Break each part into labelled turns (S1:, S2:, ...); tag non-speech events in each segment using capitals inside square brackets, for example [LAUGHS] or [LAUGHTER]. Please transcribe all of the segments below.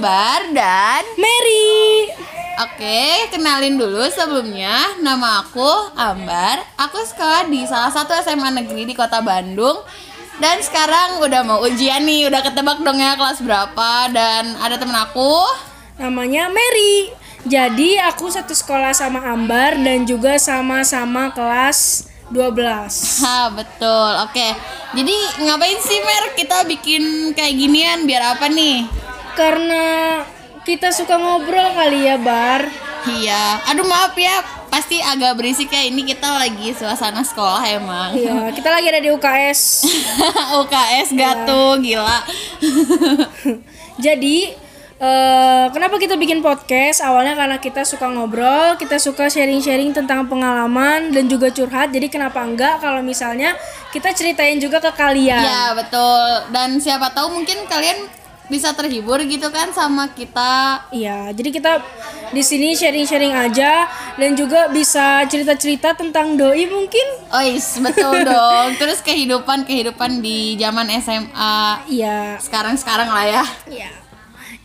S1: dan
S2: Mary.
S1: Oke, kenalin dulu sebelumnya. Nama aku Ambar. Aku sekolah di salah satu SMA negeri di Kota Bandung. Dan sekarang udah mau ujian nih, udah ketebak dong ya kelas berapa. Dan ada temen aku.
S2: Namanya Mary. Jadi aku satu sekolah sama Ambar dan juga sama-sama kelas 12.
S1: Ha, betul. Oke. Jadi ngapain sih Mer kita bikin kayak ginian biar apa nih?
S2: Karena kita suka ngobrol kali ya, Bar.
S1: Iya. Aduh maaf ya, pasti agak berisik ya ini kita lagi suasana sekolah emang.
S2: Iya, [LAUGHS] kita lagi ada di UKS.
S1: UKS gak tuh gila. [LAUGHS]
S2: Jadi eh, kenapa kita bikin podcast? Awalnya karena kita suka ngobrol, kita suka sharing-sharing tentang pengalaman dan juga curhat. Jadi kenapa enggak kalau misalnya kita ceritain juga ke kalian?
S1: Ya betul. Dan siapa tahu mungkin kalian bisa terhibur gitu kan sama kita.
S2: Iya, jadi kita di sini sharing-sharing aja dan juga bisa cerita-cerita tentang doi mungkin.
S1: Ois, betul [LAUGHS] dong. Terus kehidupan kehidupan di zaman SMA
S2: Iya,
S1: sekarang-sekarang lah ya.
S2: iya.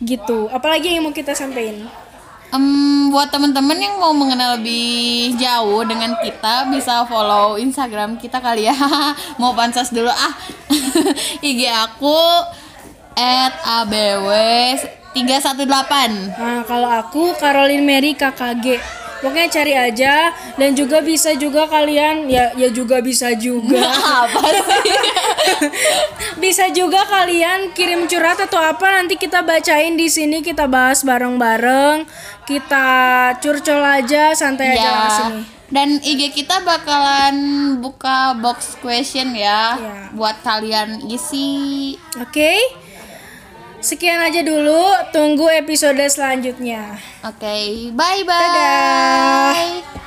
S2: Gitu. Apalagi yang mau kita sampaikan?
S1: Em, buat temen-temen yang mau mengenal lebih jauh dengan kita bisa follow Instagram kita kali ya. [LAUGHS] mau pansos dulu ah. [LAUGHS] IG aku @abw 318.
S2: Nah, kalau aku Caroline Mary KKG. Pokoknya cari aja dan juga bisa juga kalian ya ya juga bisa juga. [LAUGHS]
S1: Apa sih? [LAUGHS]
S2: bisa juga kalian kirim curhat atau apa nanti kita bacain di sini kita bahas bareng-bareng. Kita curcol aja santai aja lah
S1: ya.
S2: sini.
S1: Dan IG kita bakalan buka box question ya
S2: Ya.
S1: buat kalian isi.
S2: Oke. Sekian aja dulu, tunggu episode selanjutnya.
S1: Oke, bye bye.
S2: Dadah.